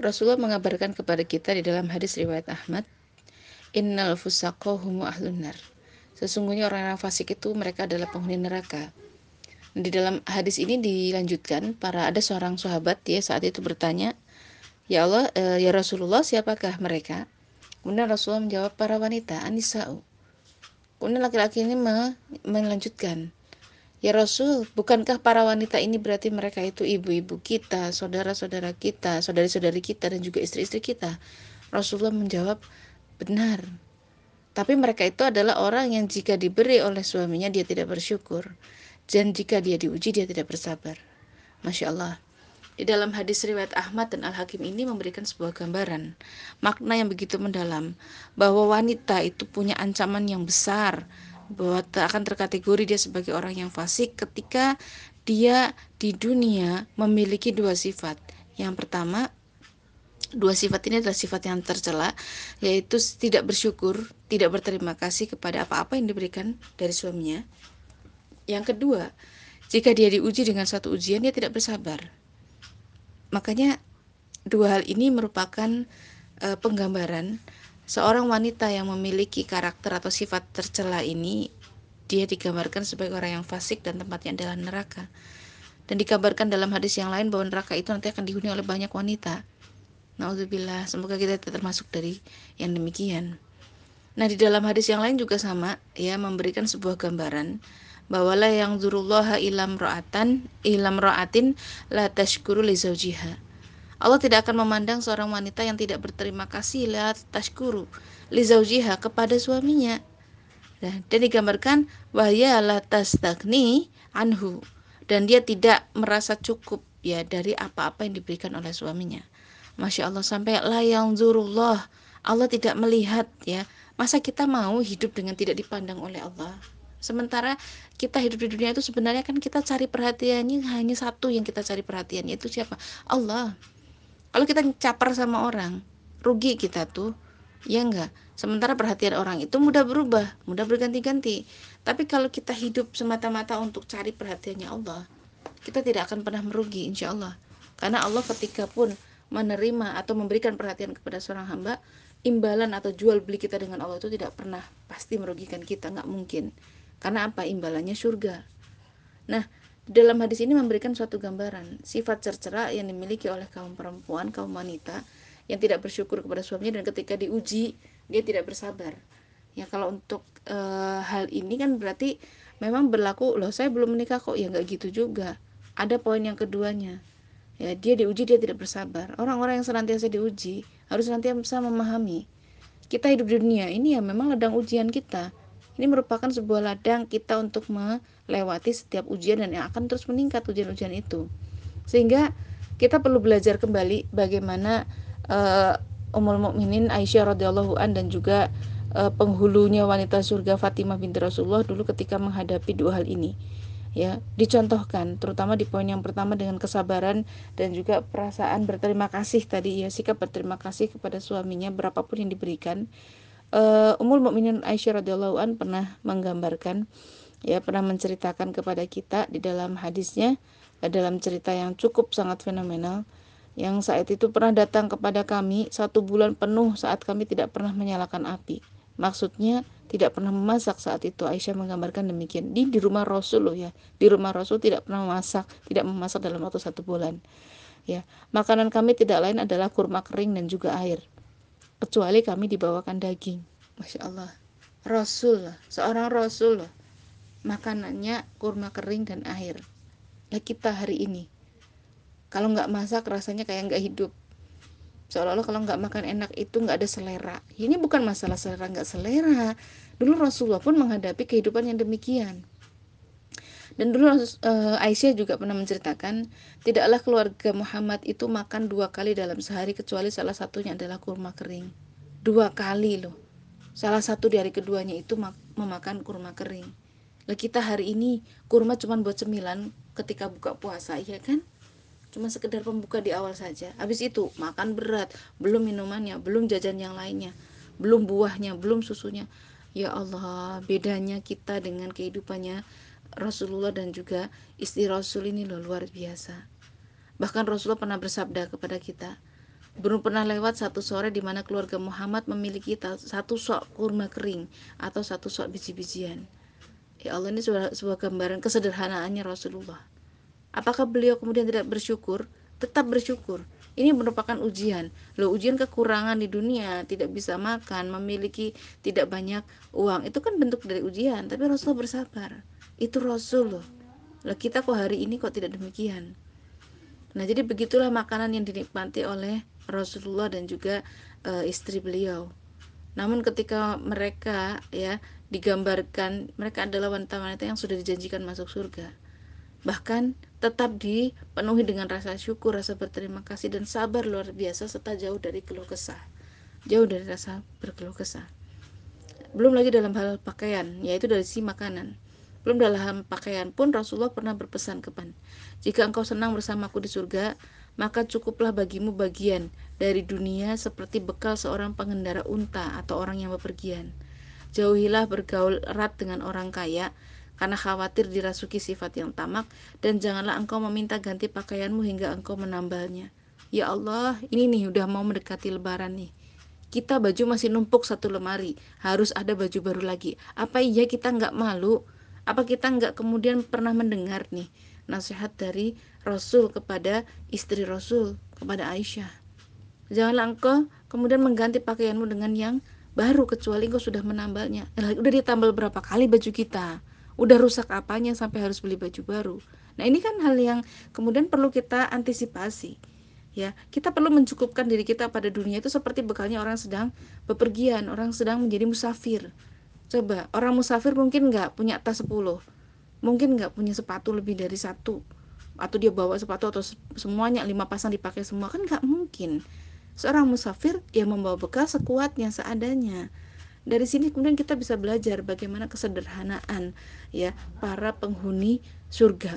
Rasulullah mengabarkan kepada kita di dalam hadis riwayat Ahmad, Innal fusaqo humu ahlun. Sesungguhnya orang yang fasik itu mereka adalah penghuni neraka. Di dalam hadis ini dilanjutkan para ada seorang sahabat ya saat itu bertanya, "Ya Allah, e, ya Rasulullah, siapakah mereka?" Kemudian Rasulullah menjawab, "Para wanita, anisa'u." Kemudian laki-laki ini melanjutkan, "Ya Rasul, bukankah para wanita ini berarti mereka itu ibu-ibu kita, saudara-saudara kita, saudari-saudari kita dan juga istri-istri kita?" Rasulullah menjawab, "Benar." Tapi mereka itu adalah orang yang jika diberi oleh suaminya dia tidak bersyukur. Dan jika dia diuji dia tidak bersabar. Masya Allah. Di dalam hadis riwayat Ahmad dan Al-Hakim ini memberikan sebuah gambaran makna yang begitu mendalam bahwa wanita itu punya ancaman yang besar bahwa akan terkategori dia sebagai orang yang fasik ketika dia di dunia memiliki dua sifat. Yang pertama, Dua sifat ini adalah sifat yang tercela, yaitu tidak bersyukur, tidak berterima kasih kepada apa-apa yang diberikan dari suaminya. Yang kedua, jika dia diuji dengan satu ujian, dia tidak bersabar. Makanya dua hal ini merupakan uh, penggambaran seorang wanita yang memiliki karakter atau sifat tercela ini dia digambarkan sebagai orang yang fasik dan tempatnya adalah neraka. Dan dikabarkan dalam hadis yang lain bahwa neraka itu nanti akan dihuni oleh banyak wanita. Nauzubillah, semoga kita termasuk dari yang demikian. Nah, di dalam hadis yang lain juga sama, ya, memberikan sebuah gambaran bahwa la yang zurullaha ilam ro'atan ilam ro'atin la tashkuru li zawjiha. Allah tidak akan memandang seorang wanita yang tidak berterima kasih la tashkuru li zawjiha kepada suaminya. Nah, dan digambarkan wahya la tastagni anhu. Dan dia tidak merasa cukup ya dari apa-apa yang diberikan oleh suaminya. Masya Allah sampai layang zurullah Allah tidak melihat ya. Masa kita mau hidup dengan tidak dipandang oleh Allah? Sementara kita hidup di dunia itu sebenarnya kan kita cari perhatiannya hanya satu yang kita cari perhatiannya itu siapa? Allah kalau kita caper sama orang rugi kita tuh. Ya enggak sementara perhatian orang itu mudah berubah mudah berganti-ganti. Tapi kalau kita hidup semata-mata untuk cari perhatiannya Allah kita tidak akan pernah merugi insya Allah. Karena Allah ketika pun menerima atau memberikan perhatian kepada seorang hamba imbalan atau jual beli kita dengan Allah itu tidak pernah pasti merugikan kita nggak mungkin. Karena apa? Imbalannya surga. Nah dalam hadis ini memberikan suatu gambaran. Sifat cercera yang dimiliki oleh kaum perempuan kaum wanita yang tidak bersyukur kepada suaminya dan ketika diuji dia tidak bersabar. Ya kalau untuk e, hal ini kan berarti memang berlaku loh saya belum menikah kok. Ya nggak gitu juga. Ada poin yang keduanya. Ya dia diuji dia tidak bersabar. Orang-orang yang senantiasa diuji harus senantiasa memahami. Kita hidup di dunia ini ya memang ladang ujian kita ini merupakan sebuah ladang kita untuk melewati setiap ujian dan yang akan terus meningkat ujian-ujian itu. Sehingga kita perlu belajar kembali bagaimana uh, Ummul Mukminin Aisyah radhiyallahu an dan juga uh, penghulunya wanita surga Fatimah binti Rasulullah dulu ketika menghadapi dua hal ini. Ya dicontohkan terutama di poin yang pertama dengan kesabaran dan juga perasaan berterima kasih tadi ya sikap berterima kasih kepada suaminya berapapun yang diberikan uh, Ummul Mukminin Aisyah radhiyallahu an pernah menggambarkan ya pernah menceritakan kepada kita di dalam hadisnya dalam cerita yang cukup sangat fenomenal yang saat itu pernah datang kepada kami satu bulan penuh saat kami tidak pernah menyalakan api. Maksudnya tidak pernah memasak saat itu. Aisyah menggambarkan demikian. Di di rumah Rasul loh ya. Di rumah Rasul tidak pernah memasak tidak memasak dalam waktu satu bulan. Ya makanan kami tidak lain adalah kurma kering dan juga air kecuali kami dibawakan daging. Masya Allah. Rasul seorang Rasul makanannya kurma kering dan air. Lah kita hari ini kalau nggak masak rasanya kayak nggak hidup. Seolah-olah kalau nggak makan enak itu nggak ada selera. Ini bukan masalah selera nggak selera. Dulu Rasulullah pun menghadapi kehidupan yang demikian dan dulu uh, Aisyah juga pernah menceritakan tidaklah keluarga Muhammad itu makan dua kali dalam sehari kecuali salah satunya adalah kurma kering. Dua kali loh. Salah satu dari keduanya itu memakan kurma kering. Lah kita hari ini kurma cuma buat cemilan ketika buka puasa ya kan? Cuma sekedar pembuka di awal saja. Habis itu makan berat. Belum minumannya belum jajan yang lainnya. Belum buahnya belum susunya. Ya Allah bedanya kita dengan kehidupannya Rasulullah dan juga istri Rasul ini loh luar biasa bahkan Rasulullah pernah bersabda kepada kita belum pernah lewat satu sore di mana keluarga Muhammad memiliki satu sok kurma kering atau satu sok biji-bijian. Ya Allah ini sebuah, sebuah gambaran kesederhanaannya Rasulullah. Apakah beliau kemudian tidak bersyukur? Tetap bersyukur. Ini merupakan ujian. Loh, ujian kekurangan di dunia, tidak bisa makan, memiliki tidak banyak uang. Itu kan bentuk dari ujian, tapi Rasulullah bersabar. Itu Rasul loh. Lah kita kok hari ini kok tidak demikian? Nah, jadi begitulah makanan yang dinikmati oleh Rasulullah dan juga e, istri beliau. Namun ketika mereka ya digambarkan mereka adalah wanita-wanita yang sudah dijanjikan masuk surga. Bahkan tetap dipenuhi dengan rasa syukur, rasa berterima kasih dan sabar luar biasa serta jauh dari keluh kesah. Jauh dari rasa berkeluh kesah. Belum lagi dalam hal pakaian, yaitu dari si makanan belum dalam pakaian pun Rasulullah pernah berpesan kepada Jika engkau senang bersamaku di surga, maka cukuplah bagimu bagian dari dunia seperti bekal seorang pengendara unta atau orang yang bepergian. Jauhilah bergaul erat dengan orang kaya, karena khawatir dirasuki sifat yang tamak, dan janganlah engkau meminta ganti pakaianmu hingga engkau menambalnya. Ya Allah, ini nih udah mau mendekati lebaran nih. Kita baju masih numpuk satu lemari, harus ada baju baru lagi. Apa iya kita nggak malu? Apa kita nggak kemudian pernah mendengar nih nasihat dari Rasul kepada istri Rasul kepada Aisyah? Janganlah engkau kemudian mengganti pakaianmu dengan yang baru kecuali engkau sudah menambalnya. Eh, udah ditambal berapa kali baju kita? Udah rusak apanya sampai harus beli baju baru? Nah, ini kan hal yang kemudian perlu kita antisipasi. Ya, kita perlu mencukupkan diri kita pada dunia itu seperti bekalnya orang sedang bepergian, orang sedang menjadi musafir. Coba orang musafir mungkin nggak punya tas 10 mungkin nggak punya sepatu lebih dari satu. Atau dia bawa sepatu atau semuanya lima pasang dipakai semua. Kan nggak mungkin. Seorang musafir yang membawa bekal sekuatnya seadanya. Dari sini kemudian kita bisa belajar bagaimana kesederhanaan ya para penghuni surga.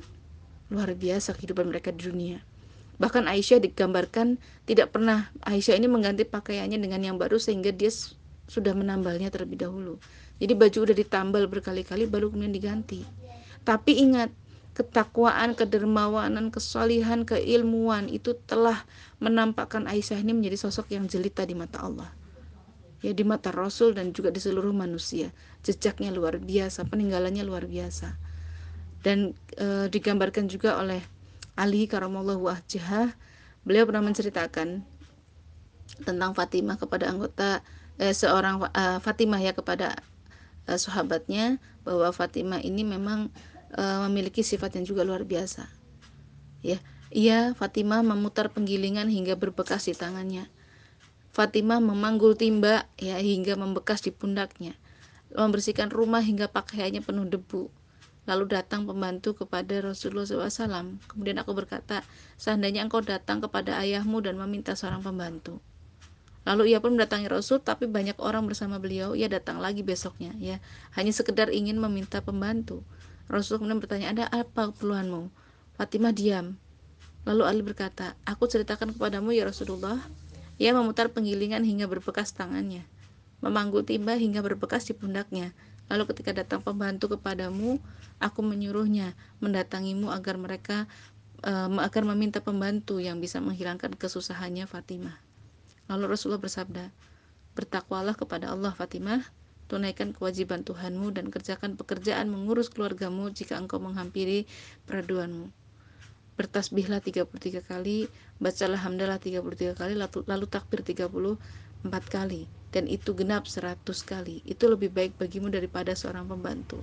Luar biasa kehidupan mereka di dunia. Bahkan Aisyah digambarkan tidak pernah Aisyah ini mengganti pakaiannya dengan yang baru sehingga dia sudah menambalnya terlebih dahulu jadi baju udah ditambal berkali-kali baru kemudian diganti. Tapi ingat, ketakwaan, kedermawanan, kesalihan, keilmuan itu telah menampakkan Aisyah ini menjadi sosok yang jelita di mata Allah. Ya di mata Rasul dan juga di seluruh manusia. Jejaknya luar biasa, peninggalannya luar biasa. Dan e, digambarkan juga oleh Ali karamallahu wajhah, beliau pernah menceritakan tentang Fatimah kepada anggota eh, seorang uh, Fatimah ya kepada uh, sahabatnya bahwa Fatimah ini memang uh, memiliki sifat yang juga luar biasa. Ya, ia Fatimah memutar penggilingan hingga berbekas di tangannya. Fatimah memanggul timba ya hingga membekas di pundaknya. Membersihkan rumah hingga pakaiannya penuh debu. Lalu datang pembantu kepada Rasulullah SAW. Kemudian aku berkata, seandainya engkau datang kepada ayahmu dan meminta seorang pembantu, Lalu ia pun mendatangi Rasul, tapi banyak orang bersama beliau. Ia datang lagi besoknya, ya, hanya sekedar ingin meminta pembantu. Rasul kemudian bertanya, ada apa keperluanmu? Fatimah diam. Lalu Ali berkata, aku ceritakan kepadamu ya Rasulullah. Ia memutar penggilingan hingga berbekas tangannya, memanggul timba hingga berbekas di pundaknya. Lalu ketika datang pembantu kepadamu, aku menyuruhnya mendatangimu agar mereka uh, agar meminta pembantu yang bisa menghilangkan kesusahannya Fatimah. Lalu Rasulullah bersabda, Bertakwalah kepada Allah Fatimah, tunaikan kewajiban Tuhanmu dan kerjakan pekerjaan mengurus keluargamu jika engkau menghampiri peraduanmu. Bertasbihlah 33 kali, bacalah hamdalah 33 kali, lalu, lalu takbir 34 kali, dan itu genap 100 kali. Itu lebih baik bagimu daripada seorang pembantu.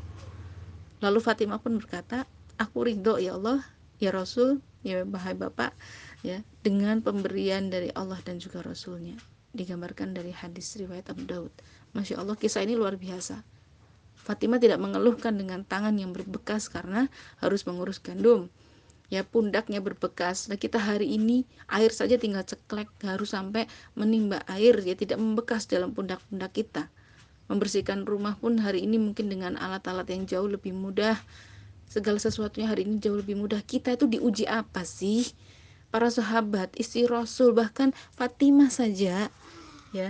Lalu Fatimah pun berkata, Aku ridho ya Allah, ya Rasul, ya bahai Bapak, ya dengan pemberian dari Allah dan juga Rasulnya. Digambarkan dari hadis riwayat Abu Daud. Masya Allah kisah ini luar biasa. Fatimah tidak mengeluhkan dengan tangan yang berbekas karena harus mengurus gandum. Ya pundaknya berbekas. Nah kita hari ini air saja tinggal ceklek harus sampai menimba air. Ya tidak membekas dalam pundak-pundak kita. Membersihkan rumah pun hari ini mungkin dengan alat-alat yang jauh lebih mudah. Segala sesuatunya hari ini jauh lebih mudah. Kita itu diuji apa sih para sahabat, istri Rasul, bahkan Fatimah saja, ya,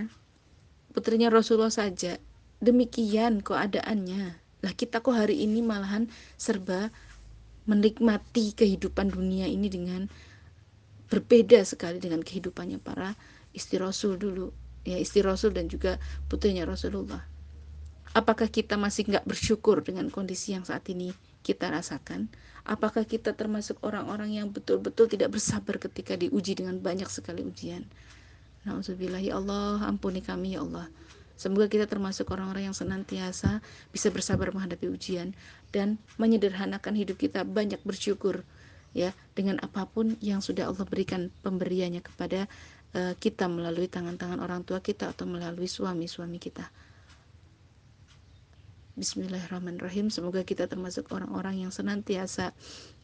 putrinya Rasulullah saja, demikian keadaannya. Lah kita kok hari ini malahan serba menikmati kehidupan dunia ini dengan berbeda sekali dengan kehidupannya para istri Rasul dulu ya istri Rasul dan juga putrinya Rasulullah apakah kita masih nggak bersyukur dengan kondisi yang saat ini kita rasakan? Apakah kita termasuk orang-orang yang betul-betul tidak bersabar ketika diuji dengan banyak sekali ujian? Nauzubillah ya Allah ampuni kami ya Allah. Semoga kita termasuk orang-orang yang senantiasa bisa bersabar menghadapi ujian dan menyederhanakan hidup kita banyak bersyukur ya dengan apa pun yang sudah Allah berikan pemberiannya kepada uh, kita melalui tangan-tangan orang tua kita atau melalui suami-suami kita. Bismillahirrahmanirrahim. Semoga kita termasuk orang-orang yang senantiasa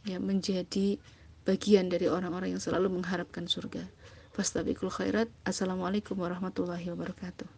ya menjadi bagian dari orang-orang yang selalu mengharapkan surga. Fastabikul khairat. Assalamualaikum warahmatullahi wabarakatuh.